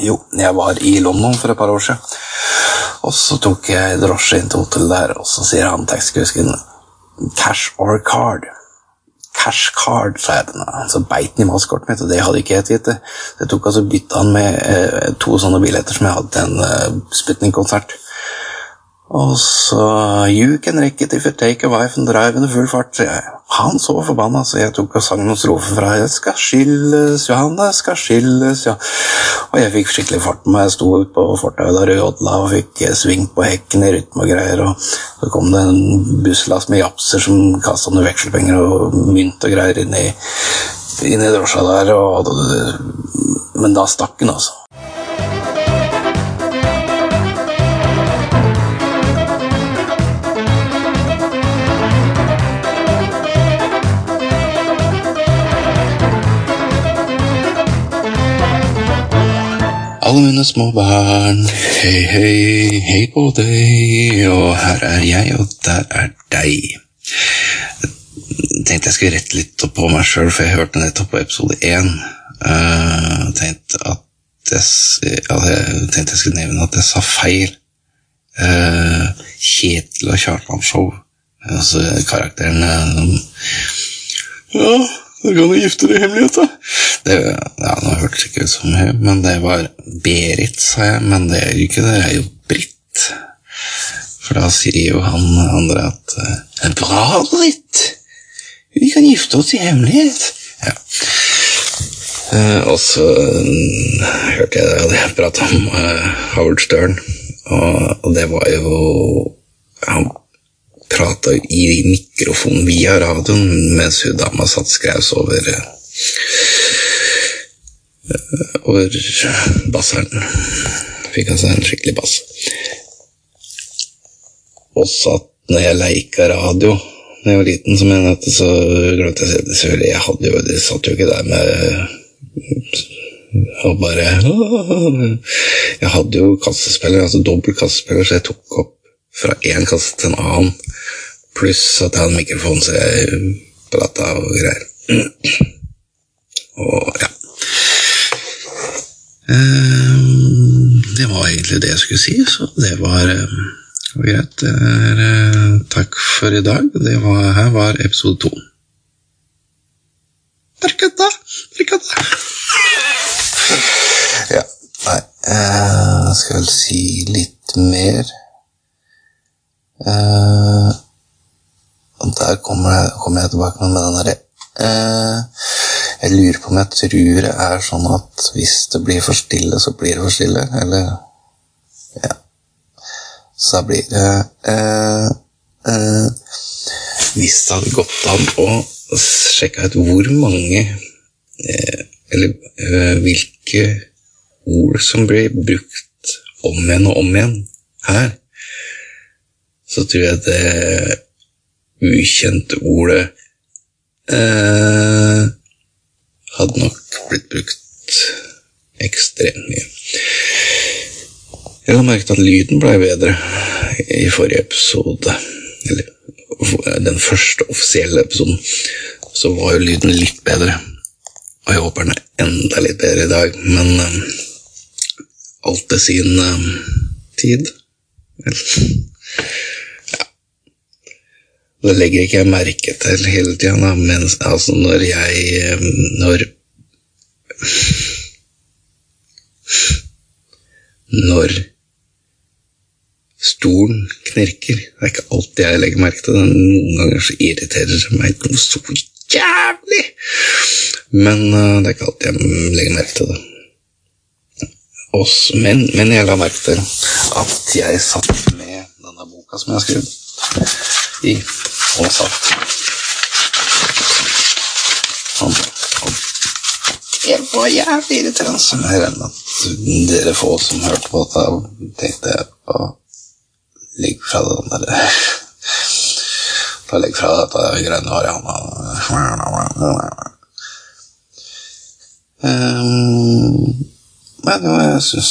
Jo, jeg var i London for et par år siden. Og så tok jeg drosje inn til hotellet der, og så sier han taxikusken cash or card. Cash card, sa jeg til ham. Så beit han i maskortet mitt, og det hadde ikke jeg tid til. Så jeg tok altså bytta han med eh, to sånne billetter som jeg hadde til en eh, Sputnik-konsert. Og så You can wreck it if you take a wife and drive in full fart. sier jeg, han så forbanna, så jeg tok og sang noen strofer fra Jeg skal skilles, Johanne, skal skilles, ja. Og jeg fikk skikkelig fart med meg. Jeg sto ute på fortauet der og jodla og fikk eh, sving på hekken i rytme og greier. Og så kom det en busslass med japser som kasta noen vekselpenger og mynt og greier inn i, inn i drosja der. Og, men da stakk den, altså. Alle mine små barn, hei, hei, hei på deg, og her er jeg, og der er deg. Jeg tenkte jeg skulle rette litt opp på meg sjøl, for jeg hørte nettopp på episode én. Uh, tenkte at jeg, jeg tenkte jeg skulle nevne at jeg sa feil. Uh, Kjetil og Kjartan Show. Altså karakteren uh, Ja, da kan du gifte deg i hemmelighet, da. Det, ja, nå hørtes ikke ut som hun, men det var Berit, sa jeg. Men det er jo ikke det, det er jo Britt. For da sier jo han andre at uh, Bra, Britt! Vi kan gifte oss i hemmelighet. Ja. Uh, og så uh, hørte jeg det, jeg prata om Howard Stern, og, og det var jo Han prata i mikrofon via radioen mens hun dama satt skraus over over basseren. Fikk altså en skikkelig bass. Og så at når jeg leika radio da jeg var liten, som jeg nevnte, så glemte jeg selvfølgelig. Jeg hadde jo, de satt jo ikke der med og bare Jeg hadde jo kassespiller, altså dobbel kassespiller, så jeg tok opp fra én kasse til en annen. Pluss at jeg hadde mikrofon, så jeg prata og greier. Og ja. Det var egentlig det jeg skulle si, så det var, var greit. Er, takk for i dag. Det var, her var episode to. Barkata, barkata. Ja, nei Jeg skal vel si litt mer. Uh, der kommer jeg, kommer jeg tilbake med den derre eh, Jeg lurer på om jeg tror det er sånn at hvis det blir for stille, så blir det for stille. Eller Ja. Så da blir det uh, Hvis det hadde gått an å sjekke ut hvor mange Eller hvilke ord som blir brukt om igjen og om igjen her så tror jeg det ukjente ordet eh, hadde nok blitt brukt ekstremt mye. Jeg har merket at lyden ble bedre i forrige episode. Eller den første offisielle episoden. Så var jo lyden litt bedre. Og jeg håper den er enda litt bedre i dag. Men um, alt til sin um, tid. Det legger ikke jeg merke til hele tida, men altså når jeg Når Når stolen knirker Det er ikke alltid jeg legger merke til det. Noen ganger så irriterer det meg noe så jævlig! Men uh, det er ikke alltid jeg legger merke til det. Også, men, men jeg la merke til at jeg satt med denne boka som jeg har skrevet i og satt. Sånn. Jeg var jævlig irriterende. Så jeg regner at dere få som hørte på dette, tenkte å legge fra den der Ta legg fra dette greiene i hånda. Um, men jo, jeg syns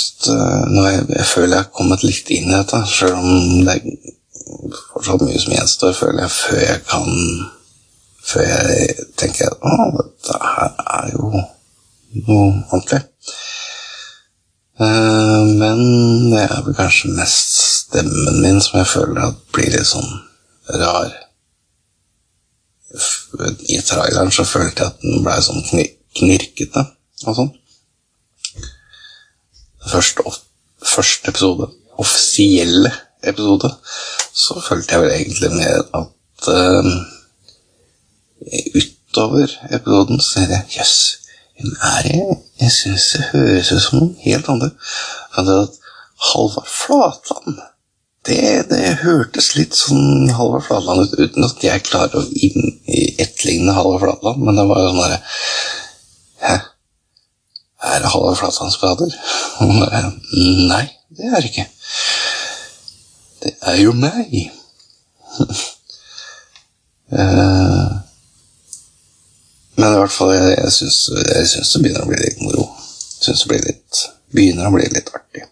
Nå jeg, jeg føler jeg har kommet litt inn i dette, sjøl om det er fortsatt mye som gjenstår, føler jeg, før jeg kan Før jeg tenker at å, dette her er jo noe ordentlig. Uh, men det er vel kanskje mest stemmen min som jeg føler at blir litt sånn rar. I traileren så følte jeg at den blei sånn knirkete og sånn. Første, første episode, offisielle episode, så følte jeg vel egentlig mer at uh, utover episoden så er det jøss, yes, er jeg, jeg syns det høres ut som noen helt andre. For at Halvard Flatland det, det, hørtes litt sånn Halvard Flatland ut, uten at jeg klarer å inn, etterligne Halvard Flatland, men det var jo sånn derre Hæ? Er det Halvard Flatlands prater? Nei, det er det ikke. Det er jo meg. uh, men i hvert fall, jeg, jeg syns det begynner å bli litt moro. Jeg syns det blir litt, begynner å bli litt artig.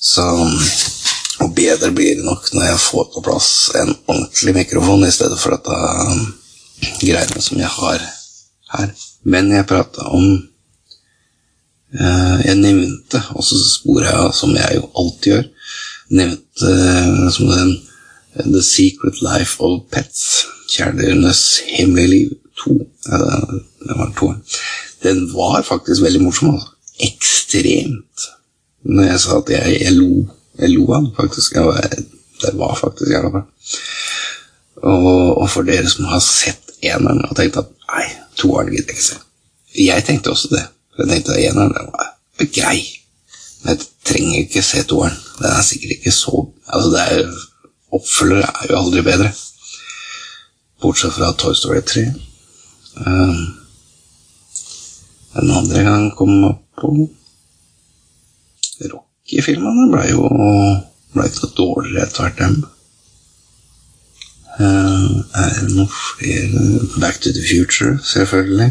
Så Og bedre blir det nok når jeg får på plass en ordentlig mikrofon i stedet for dette um, greiene som jeg har her. Men jeg prata om uh, Jeg nevnte, og så sporer jeg, som jeg jo alltid gjør, nevnte uh, som den The Secret Life of Pets. Kjæledyrenes hemmelige liv 2. Ja, det var to. Den var faktisk veldig morsom. Altså. Ekstremt når jeg sa at jeg, jeg lo. Jeg lo av faktisk. Jeg det var faktisk jævla bra. Og, og, for dere som har sett eneren og tenkt at nei, toeren gidder jeg ikke se. Jeg tenkte også det. Jeg tenkte at eneren den var grei. Men jeg trenger ikke se toeren. Den er sikkert ikke så Altså, det er Oppfølger er jo aldri bedre. Bortsett fra Toy Story 3. Um, den andre gang kom opp på Rocky-filmene ble jo ble ikke noe dårligere etter hvert, dem. Uh, er det noen flere Back to the Future, selvfølgelig.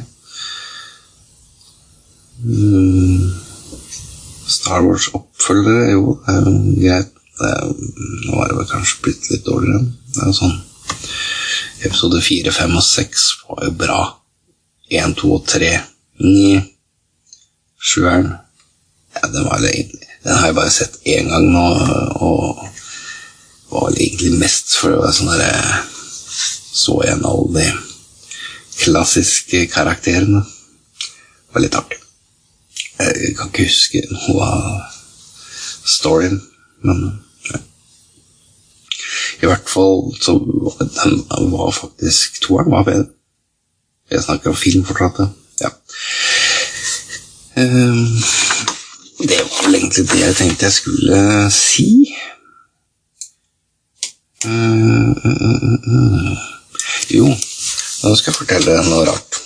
Mm. Star Wars-oppfølgere, jo, det er jo greit. Nå var det vel kanskje blitt litt dårligere. Det er jo sånn Episode 4, 5 og 6 var jo bra. 1, 2 og 3. 9. Sjueren ja, den, var, den har jeg bare sett én gang nå, og var egentlig mest for det var sånn derre Så igjen alle de klassiske karakterene. Det var litt artig. Jeg kan ikke huske noe av storyen, men ja. I hvert fall så den var faktisk Toeren var bedre. Jeg snakker om film fortsatt, ja. Um, det var vel egentlig det jeg tenkte jeg skulle si. Uh, uh, uh, jo, nå skal jeg fortelle noe rart.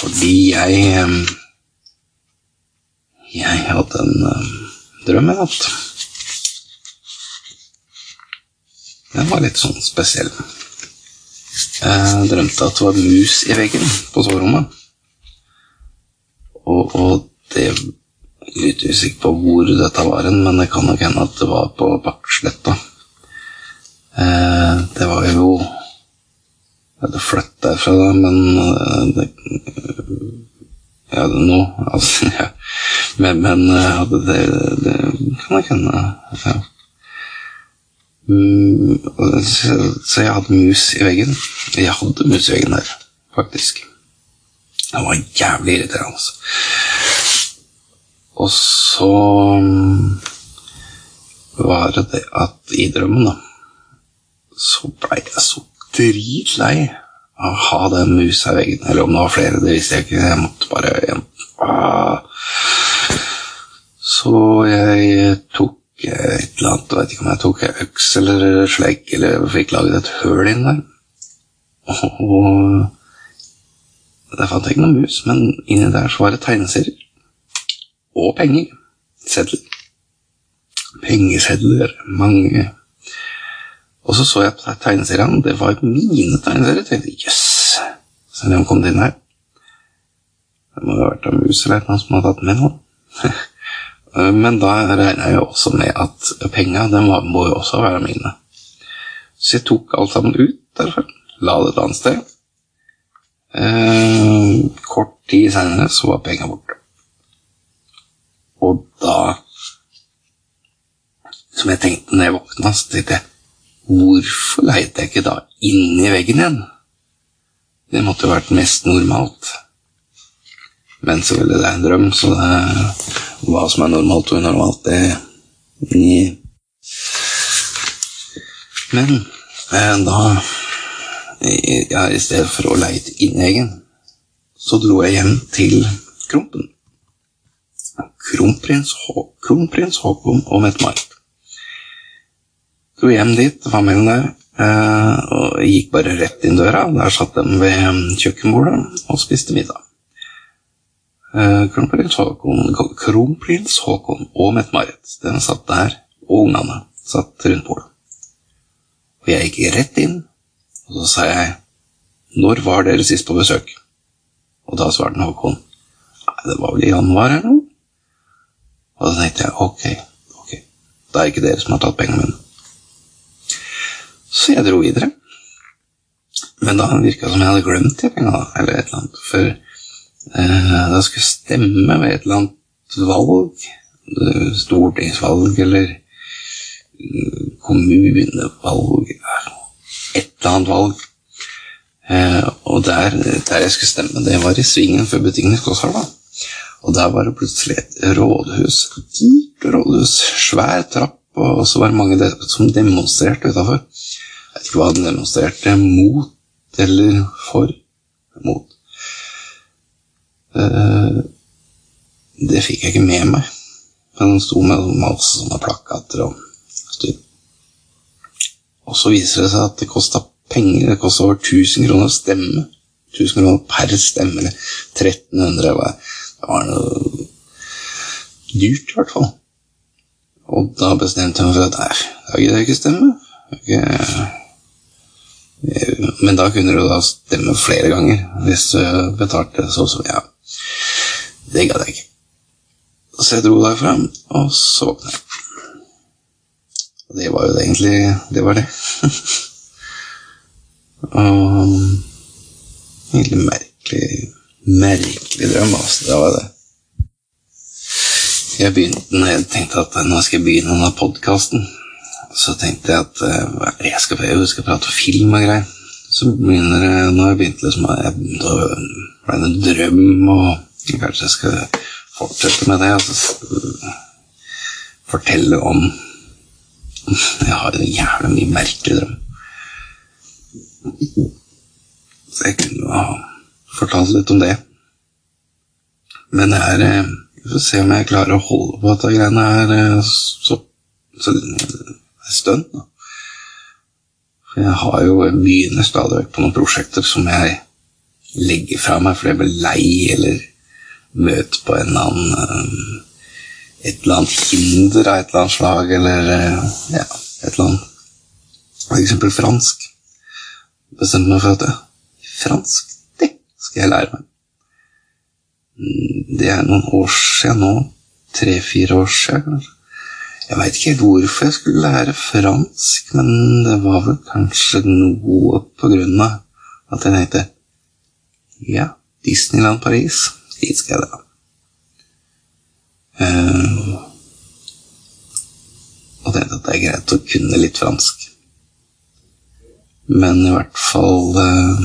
Fordi jeg um, Jeg hadde en uh, drøm i natt. Den var litt sånn spesiell. Jeg drømte at det var mus i veggen på soverommet. Og, og det litt usikker på hvor dette var hen, men det kan nok hende at det var på Bakksletta. Eh, det var jo Jeg hadde flyttet derfra, men eh, det, Ja, nå, altså ja. Men, men eh, det, det, kan jeg hende. Ja. Mm, så, så jeg hadde mus i veggen. Jeg hadde mus i veggen der, faktisk. Det var jævlig irriterende. Altså. Og så mm, var det det at i drømmen, da, så blei jeg så dritlei av å ha den musa i veggen. Eller om det var flere, det visste jeg ikke. Jeg måtte bare jeg, ah. Så jeg tok et eller annet, vet ikke om jeg tok øks eller slegg, eller fikk laget et høl inn der. Og der fant jeg ikke noen mus, men inni der så var det tegneserier og penger. Sedler. Pengesedler. Mange. Og så så jeg på tegneseriene. Det var mine tegneserier. Jeg tenkte jøss, yes. så de kom inn her. Det må ha vært av mus eller noe som hadde tatt med noe. Eh, men da regna jeg jo også med at penga må jo også være mine. Så jeg tok alt sammen ut derfor. La det et annet sted. Eh, kort tid seinere så var penga borte. Og da Som jeg tenkte når jeg våkna, så tenkte jeg Hvorfor leita jeg ikke da inni veggen igjen? Det måtte jo vært mest normalt. Men så ville det er en drøm, så det hva som er normalt og unormalt, det Nye. Men eh, da ja, I stedet for å leite inn i veggen, så dro jeg hjem til Krompen. Kronprins, Kronprins Haakon og Mette-Marit. Dro hjem dit, var mellom der, eh, og gikk bare rett inn døra. Der satt de ved um, kjøkkenbordet og spiste middag. Eh, kronprins Haakon, Kronprins Haakon og Mette-Marit den satt der, og ungene satt rundt bordet. Og jeg gikk rett inn, og så sa jeg 'Når var dere sist på besøk?' Og da svarte Håkon 'Det var vel i januar eller noe?' Og da tenkte jeg 'ok, ok, da er ikke dere som har tatt pengene mine'. Så jeg dro videre. Men da virka det som jeg hadde glemt de pengene, eller et eller annet. For eh, da skulle jeg stemme ved et eller annet valg. Stortingsvalg eller eh, kommunevalg Et eller annet valg. Eh, og der, der, jeg skulle stemme, det var i svingen før butikken i Skåshalva. Og der var det plutselig et rådhus. Dyrt rådhus. Svær trapp, og så var det mange som demonstrerte utafor. Jeg vet ikke hva de demonstrerte mot eller for. Mot. Uh, det fikk jeg ikke med meg. Men han sto med masse sånne plakater og styr. Og så viser det seg at det kosta penger. Det kosta over 1000 kroner å stemme. 1000 kroner per stemme, eller 1300. Det var noe dyrt, i hvert fall. Og da bestemte jeg meg for at nei, da gidder jeg ikke stemme. Okay. men da kunne du da stemme flere ganger hvis du betalte så så Ja, det gadd jeg ikke. Så jeg dro derfra, og så våkna jeg. Og det var jo det egentlig Det var det. og Egentlig merkelig Merkelig drøm, altså. Det var det. Jeg begynte når jeg tenkte at nå skal jeg begynne denne podkasten. Så tenkte jeg at uh, jeg, skal, jeg skal prate film og greier. Så begynner det Nå har jeg begynt liksom Da ble det en drøm, og kanskje jeg skal fortsette med det. Altså, fortelle om Jeg har en jævla mye merkelig drøm. Så jeg kunne ha fortalt litt om det. Men det er eh, Vi får se om jeg klarer å holde på dette greiene her eh, så, så en stund. da. For jeg har jo jeg begynner stadig vekk på noen prosjekter som jeg legger fra meg fordi jeg blir lei, eller møter på en eller annen um, Et eller annet hinder av et eller annet slag, eller uh, ja, et eller annet eksempel fransk. Bestemte meg for at det, fransk, det skal jeg lære meg. Det er noen år siden nå. Tre-fire år siden, kanskje. Jeg veit ikke helt hvorfor jeg skulle lære fransk, men det var vel kanskje noe på grunn av at jeg tenkte Ja, Disneyland Paris, dit skal jeg da. Uh, og tenkte at det er greit å kunne litt fransk. Men i hvert fall uh,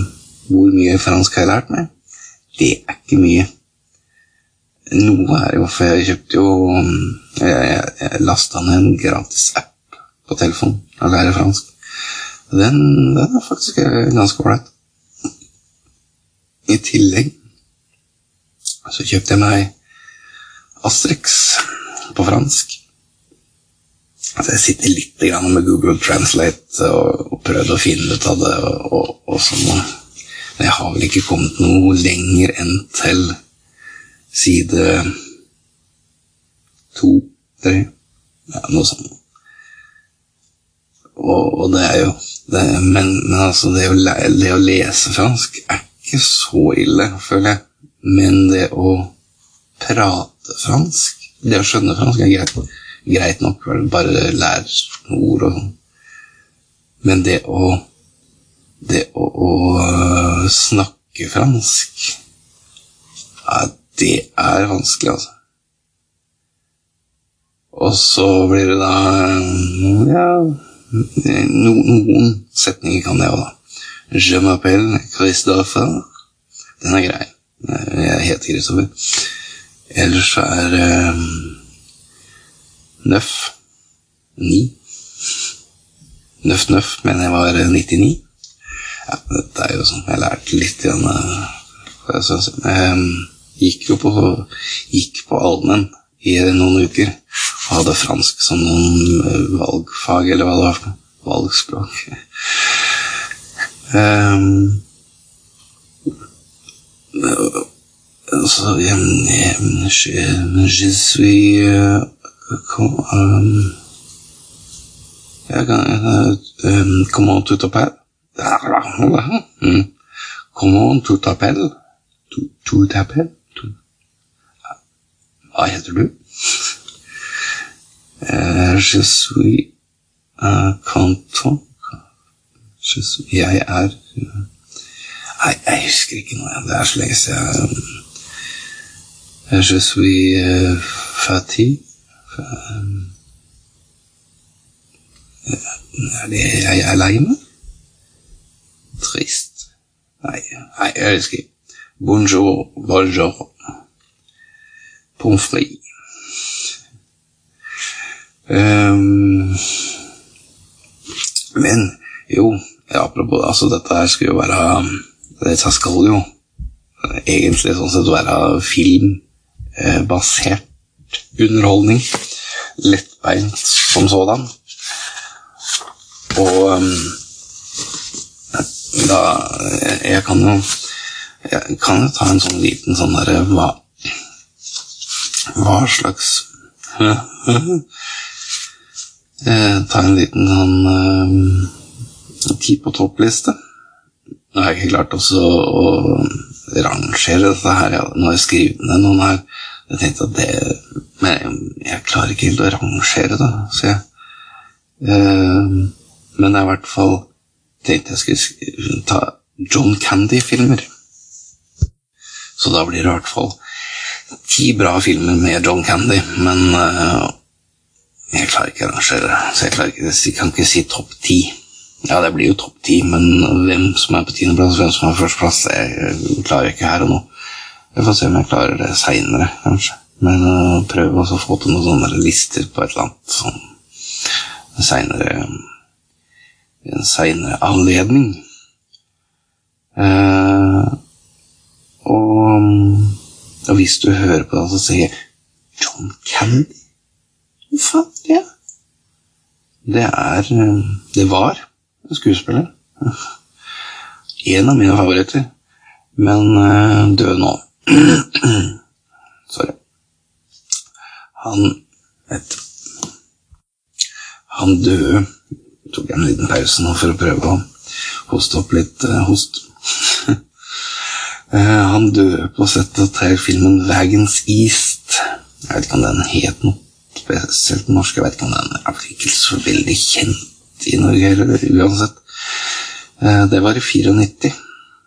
Hvor mye fransk har jeg lært meg? Det er ikke mye. Noe er jo for jeg kjøpte jo Jeg, jeg, jeg lasta ned en gratis app på telefonen og lærer fransk. Den, den er faktisk ganske ålreit. I tillegg så kjøpte jeg meg Asterix på fransk. Så jeg sitter litt med Google Translate og, og prøvde å finne ut av det. og, og, sånn. Men jeg har vel ikke kommet noe lenger enn til side to, tre Ja, noe sånt. Og, og, det er jo det, men, men, altså, det å, det å, lese fransk er ikke så ille, føler jeg. Men det å prate fransk Det å skjønne fransk er greit, greit nok, bare lære ord og sånn. Men det å Det å, å snakke fransk ja, det er vanskelig, altså. Og så blir det da ja, no, noen setninger kan jeg òg, da. Je m'appelle Christopher. Den er grei. Jeg heter Kristoffer. Ellers så er eh, Nøff ni. Nøff Nøff mener jeg var 99. Ja, dette er jo sånn Jeg lærte litt igjen. Jeg gikk jo på Gikk på allmenn i noen uker og hadde fransk som noen valgfag, eller hva det var. Valgspråk. Um, je, suis um, um, Comment tu t'appelles? Comment tu t'appelles? Tu, t'appelles? Uh, je suis uh, content je, suis, Jeg er Nei, jeg husker ikke noe. Det er så lenge siden. Je suis uh, fatigué. Er det jeg er lei meg? Trist? Nei, nei jeg husker ikke. Bonjour, bonjour. Pommes frites. Um, men jo, apropos altså dette her skulle jo være Dette skal jo egentlig sånn sett være filmbasert underholdning. Lettbeint som sådan. Og um, da Jeg kan jo Jeg kan jo ta en sånn liten sånn derre hva hva slags Ta en liten sånn uh, ti på topp-liste. Nå har jeg ikke klart også å rangere dette her. Nå har jeg skrevet ned noen her. Jeg tenkte at det Men jeg klarer ikke helt å rangere det. Så jeg, eh, men er i hvert fall tenkte jeg skulle ta John Candy-filmer. Så da blir det i hvert fall ti bra filmer med John Candy, men eh, jeg klarer ikke å rangere det. Så jeg, ikke, jeg kan ikke si topp ti. Ja, det blir jo topp ti, men hvem som er på tiendeplass, hvem som på førsteplass, det klarer jeg ikke her og nå. Jeg får se om jeg klarer det seinere, kanskje. Men uh, prøve å få til noen sånne lister på et eller annet sånn seinere En seinere anledning. Uh, og og hvis du hører på det, så sier John Candy Hva faen er? Det er Det var skuespiller. En av mine favoritter. Men død nå. Sorry. Han vet Han døde Tok en liten pause nå for å prøve å hoste opp litt host. Han døde på settet til filmen Wagons East. Jeg vet ikke om den het noe spesielt norsk. Jeg vet ikke om den er ikke så veldig kjent i Norge eller uansett. Det var i 94.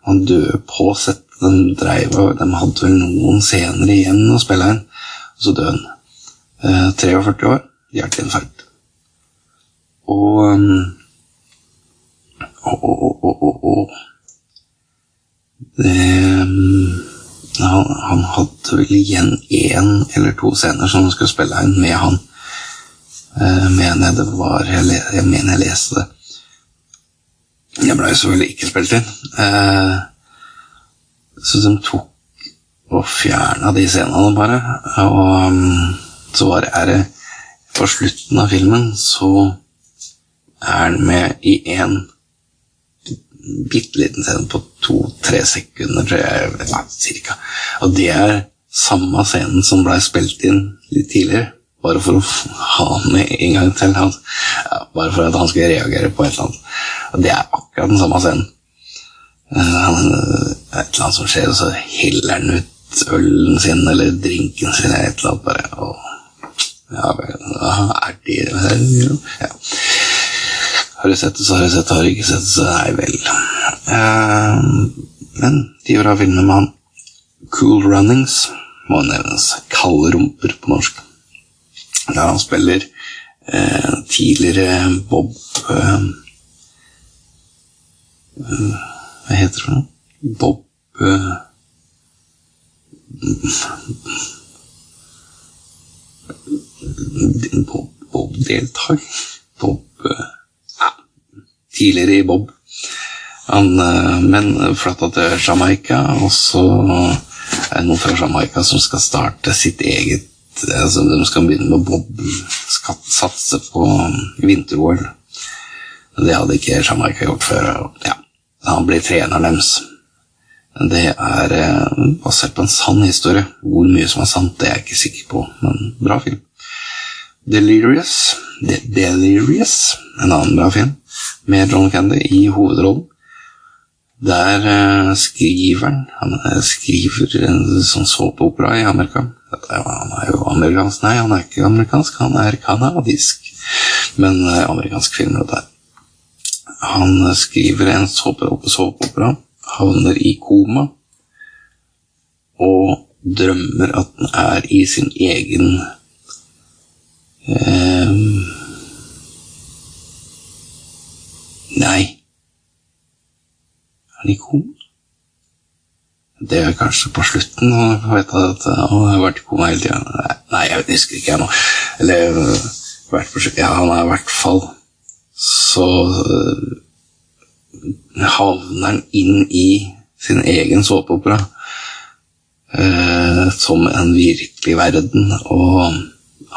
Han døde på sett. De, drev, de hadde vel noen scener igjen å spille inn, og så døde han. 43 år, hjerteinfarkt. Og og, og, og, og, det, han, han, hadde vel igjen én eller to scener som han skulle spille inn med han. Uh, mener jeg det var Jeg, jeg mener jeg leste det. Jeg ble jo selvfølgelig ikke spilt inn. Uh, så de tok og fjerna de scenene, bare. Og um, så var det, er det På slutten av filmen så er han med i én bitte liten scene på to-tre sekunder, tror jeg, ja, cirka. Og det er samme scenen som blei spilt inn litt tidligere. Bare for å ha han med en gang til. Ja, bare for at han skulle reagere på et eller annet. Og det er akkurat den samme scenen. Uh, et eller annet som skjer, og så heller han ut ølen sin eller drinken sin eller et eller annet. bare, og, ja, er det ja. Har du sett det, så har du sett det. Har du ikke sett det, så nei vel. Uh, men de bra filmene med han. Cool Runnings må nevnes. Kalde rumper på norsk. Der han spiller eh, tidligere Bob eh, eh, Hva heter det? Bob eh, Bob, Bob deltar. Bob eh, ja, Tidligere i Bob. Han, eh, men flytta til Jamaica, og så er det noen fra Jamaica som skal starte sitt eget altså De skal begynne med Bob, skal satse på vinter-OL. Det hadde ikke Jamaica gjort før. Ja, han blir treneren deres. Det er eh, basert på en sann historie. Hvor mye som er sant, det er jeg ikke sikker på, men bra film. Delirious, De Delirious en annen bra film, med John Candy i hovedrollen. Der uh, skriver han Han uh, skriver en sånn såpeopera i Amerika. Han er jo amerikansk Nei, han er ikke amerikansk, han er kanadisk. Men uh, amerikansk film, dette her. Han skriver en såpeopera, havner i koma og drømmer at den er i sin egen Nei. Er den i koma? Det er kanskje på slutten. Og vet at han har vært i koma hele tida. Nei, jeg husker ikke, jeg nå. Eller vært på, ja, han er i hvert fall Så uh, havner han inn i sin egen såpeopera uh, som en virkelig verden, og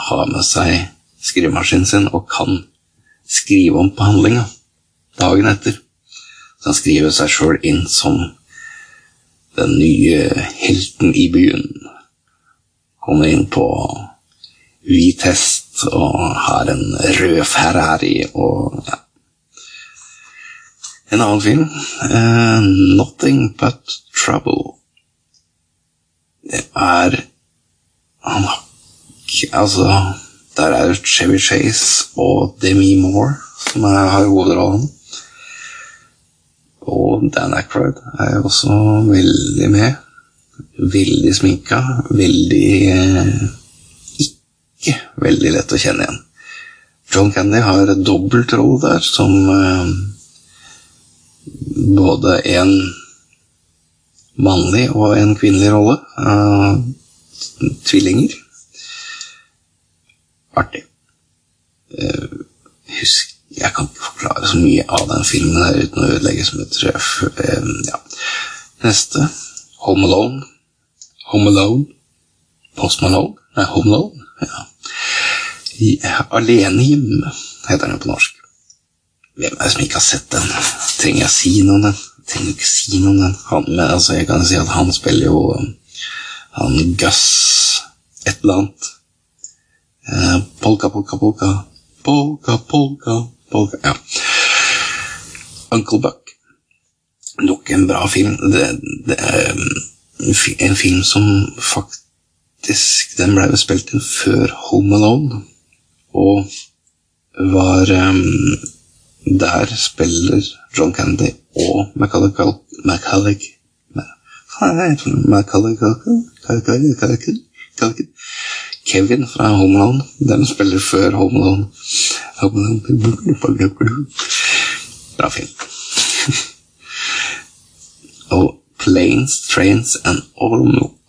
har med seg skrivemaskinen sin og kan skrive om på handlinga dagen etter. Så han skriver seg sjøl inn som den nye helten i byen. Kommer inn på hvit hest og har en rød Ferrari og ja. En annen film, uh, 'Nothing But Trouble'. Det er Han har Altså, der er Chevy Chase og Demi Moore som er, har hovedrollen. Og Dan Ackroyd er jo også veldig med. Veldig sminka. Veldig eh, Ikke veldig lett å kjenne igjen. John Candy har et dobbeltrolle der, som eh, både en mannlig og en kvinnelig rolle. Eh, tvillinger. Artig. Eh, husk jeg kan ikke forklare så mye av den filmen her uten å ødelegge som et treff. Ja. Neste Home Alone. Home Alone. Post Malone. Nei, Home Alone. Ja. Alene hjemme heter den på norsk. Hvem er det som ikke har sett den? Trenger jeg å si noe om den? Trenger ikke si noe om den. Han, men altså, jeg kan si at han spiller jo han Gus et eller annet. Eh, polka, polka, polka. Polka, polka, polka Ja. Uncle Buck. Nok en bra film. Det, det er en film som faktisk Den ble spilt inn før Home Alone, og var um, Der spiller John Candy og Macaulay Kevin fra Home Alone. Den spiller før Home Alone. Bra film. og Planes, Trains and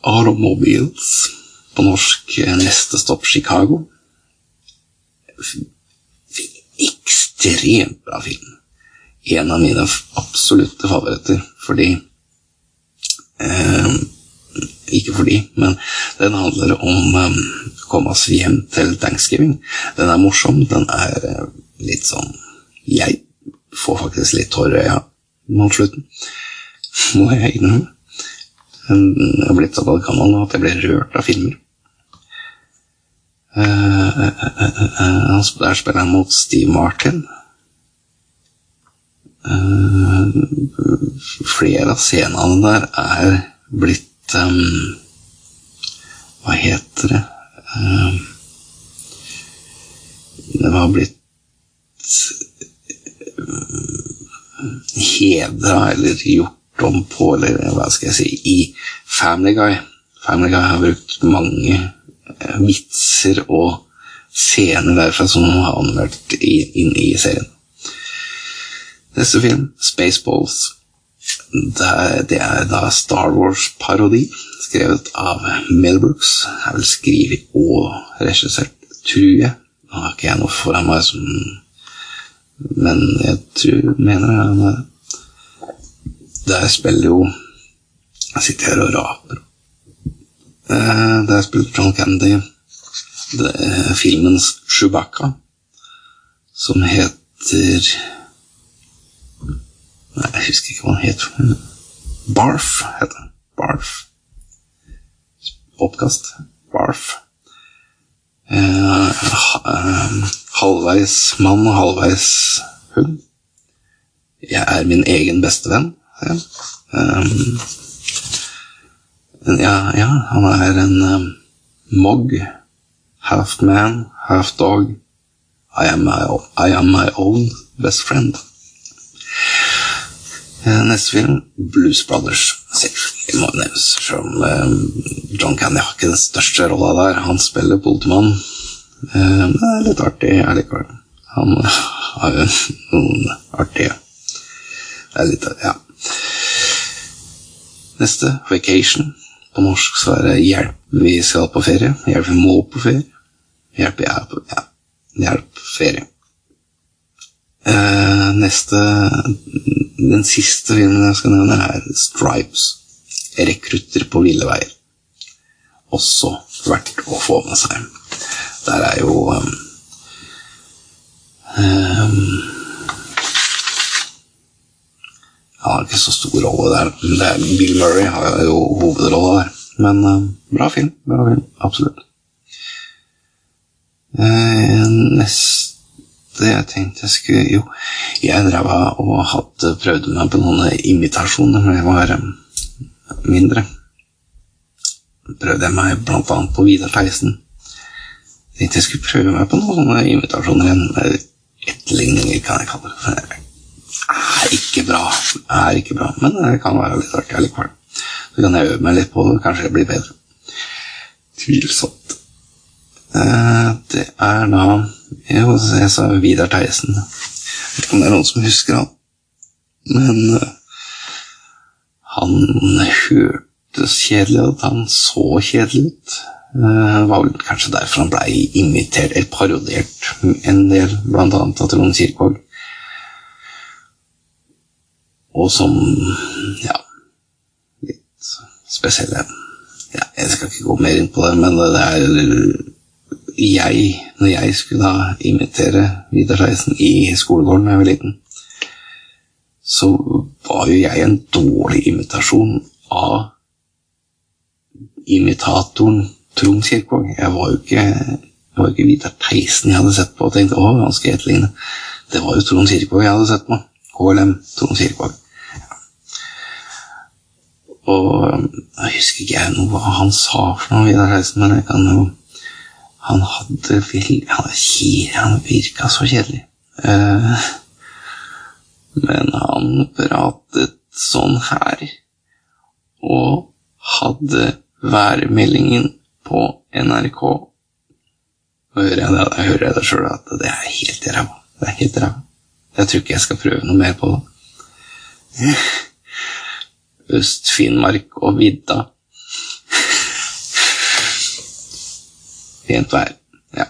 Automobiles på norsk Neste stopp Chicago. Ekstremt bra film. En av mine absolutte favoritter, fordi eh, ikke fordi, men den handler om um, å komme oss hjem til thanksgiving. Den er morsom. Den er uh, litt sånn Jeg får faktisk litt tårer i øya mot slutten, må jeg innrømme. Jeg har blitt så gammel nå at jeg blir rørt av filmer. Uh, uh, der spiller han mot Steve Martin. flere av scenene der er blitt um, Hva heter det um, Det var blitt um, hedra eller gjort om på, eller hva skal jeg si, i Family Guy. Family Guy har brukt mange uh, vitser og scener derfra som har anmeldt inn i serien. Neste film, Spaceballs. Det er, det er da Star Wars-parodi, skrevet av Mel Brooks. Er vel skrevet og regissert, tror jeg. Nå har ikke jeg noe foran meg som Men jeg tror, mener jeg Der spiller jo Jeg sitter her og raper. Eh, der spiller John Candy filmens Chewbacca, som heter husker ikke hva han het. Barf heter den. Barf. Oppkast. Barf. Eh, halvveis mann og halvveis hund. Jeg er min egen beste venn, sier han. Um, ja, ja, han er en um, Mog. Half man, half dog. I am my, I am my own best friend. Eh, neste film, Blues Brothers. Selvfølgelig må nevnes, selv om eh, John Candy har ikke den største rolla der. Han spiller politimann. Eh, det er litt artig allikevel. Han har jo noen artige Det er litt Ja. Neste, Vacation. På norsk så er det Hjelp, vi skal på ferie. Hjelp, vi må på ferie. Hjelp, jeg er på Ja. Hjelp, ferie. Uh, neste Den siste filmen jeg skal nevne, er Stripes. Rekrutter på ville veier. Også verdt å få med seg. Der er jo um, um, har ikke så stor rolle der. Er, Bill Murray har jo hovedrolla der. Men uh, bra film. Bra film. Absolutt. Uh, neste det jeg tenkte jeg skulle Jo, jeg drev og hadde prøvd meg på noen imitasjoner når jeg var um, mindre. Prøvde jeg meg annet på Vidar Theisen. Tenkte jeg skulle prøve meg på noen sånne imitasjoner igjen. Etterligninger, kan jeg kalle det. Det er ikke bra. Det er ikke bra, men det kan være litt artig allikevel. Så kan jeg øve meg litt på det, kanskje jeg blir bedre. Tvilsomt. Eh, det er da Jo, jeg sa Vidar Theisen. Jeg vet ikke om det er noen som husker han. Men uh, han hørtes kjedelig ut. Han så kjedelig ut. Det var vel kanskje derfor han blei imitert, eller parodiert, en del, blant annet av Trond Kirkvaag. Og som ja, litt spesielle ja, Jeg skal ikke gå mer inn på det, men det er jeg, når jeg skulle da imitere Vidar Theisen i skolegården da jeg var liten, så var jo jeg en dårlig imitasjon av imitatoren Trond Kirkvaag. Jeg var jo ikke, var ikke Vidar Theisen jeg hadde sett på og tenkte å, han skal etterligne. Det var jo Trond Kirkvaag jeg hadde sett på. KLM Trond Kirkvaag. Og jeg husker ikke jeg noe hva han sa for noe, Vidar Theisen, men jeg kan jo han hadde vil, Han, han virka så kjedelig. Uh, men han pratet sånn her, og hadde værmeldingen på NRK. Nå hører jeg det, da hører jeg det sjøl at det er helt ræva. Det er helt ræva. Jeg tror ikke jeg skal prøve noe mer på det. Øst-Finnmark og vidda Pent vær. Ja.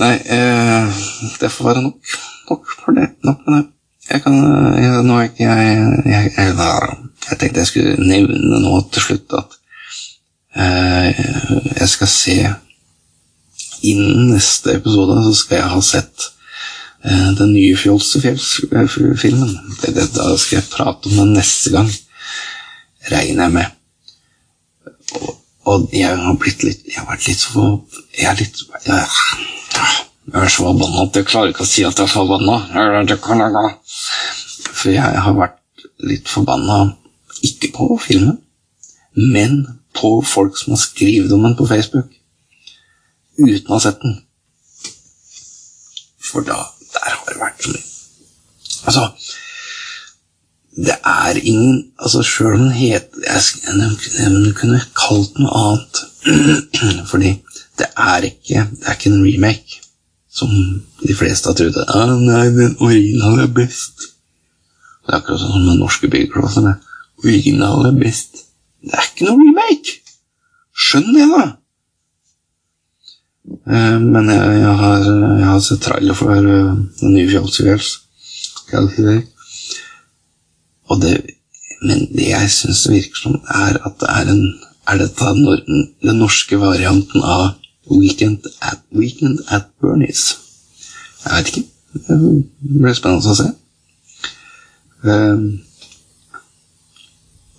Nei, eh, det får være nok. Nok for det. Nok med det. Jeg kan jeg, Nå er ikke jeg jeg, jeg jeg, tenkte jeg skulle nevne nå til slutt at eh, jeg skal se Innen neste episode så skal jeg ha sett eh, den nye Fjolsefjells-filmen. Da skal jeg prate om den neste gang, regner jeg med. Og og jeg har blitt litt Jeg har vært litt så Jeg er litt Jeg, jeg er så forbanna at jeg klarer ikke å si at jeg er forbanna. For jeg har vært litt forbanna ikke på filmen, men på folk som har skrevet om den på Facebook uten å ha sett den. For da Der har det vært så mye Altså det er ingen altså Sjøl om den het Den kunne kalt noe annet. Fordi det er ikke det er ikke en remake. som de fleste har trodd. Ah, nei, den originale er best. Det er akkurat sånn med norske byggeklosser. Originale er best. Det er ikke noe remake! Skjønn det, da! Eh, men jeg, jeg, har, jeg, har, sett trailer for uh, den nye Fjolsfjells. Og det Men det jeg syns virker som, er at det er en Er dette den norske varianten av Weekend at, Weekend at Bernies? Jeg vet ikke. Det blir spennende å se. Um,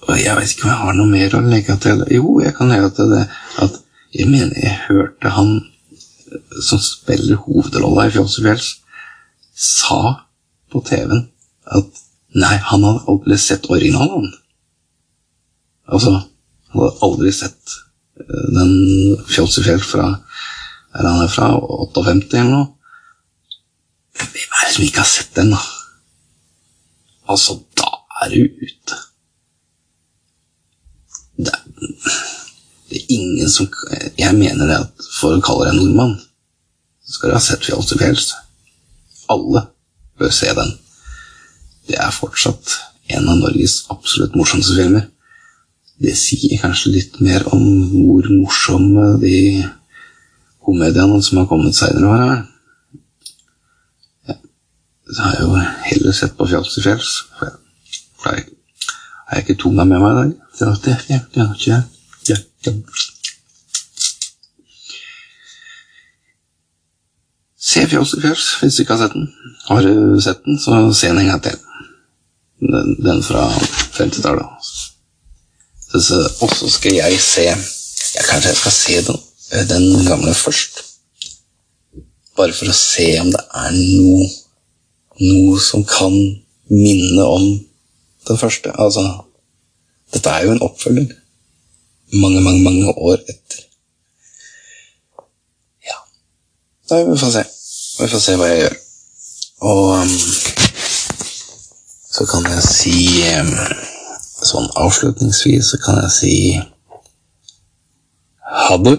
og jeg vet ikke om jeg har noe mer å legge til. Jo, jeg kan legge til det at jeg mener jeg hørte han som spiller hovedrolla i Fjols og Fjells, sa på TV-en at nei, han hadde aldri sett originalen. Altså, han hadde aldri sett uh, den Fjolsefjell fra Er han er fra 58 eller noe? Hvem er det som ikke har sett den, da? Altså, da er du ute. Det er, det er ingen som Jeg mener det at for å kalle deg nordmann, så skal du ha sett Fjols til fjells. Alle bør se den. Det er fortsatt en av Norges absolutt morsomste filmer. Det sier kanskje litt mer om hvor morsomme de komediene som har kommet seinere var. er. Så har jeg jo heller sett på Fjalls til fjells. For jeg har jeg ikke tunga med meg i dag. Ja, ja, ja, ja. Se Fjalls til fjells hvis du ikke har sett den. Har du sett den, så se den en gang til. Den, den fra 50-tallet. Og så skal jeg se ja, Kanskje jeg skal se den, den gamle først. Bare for å se om det er noe noe som kan minne om den første. Altså, dette er jo en oppfølger. Mange, mange, mange år etter. Ja. Nei, vi får se. Vi får se hva jeg gjør. Og um, så kan jeg si Sånn avslutningsvis så kan jeg si ha det.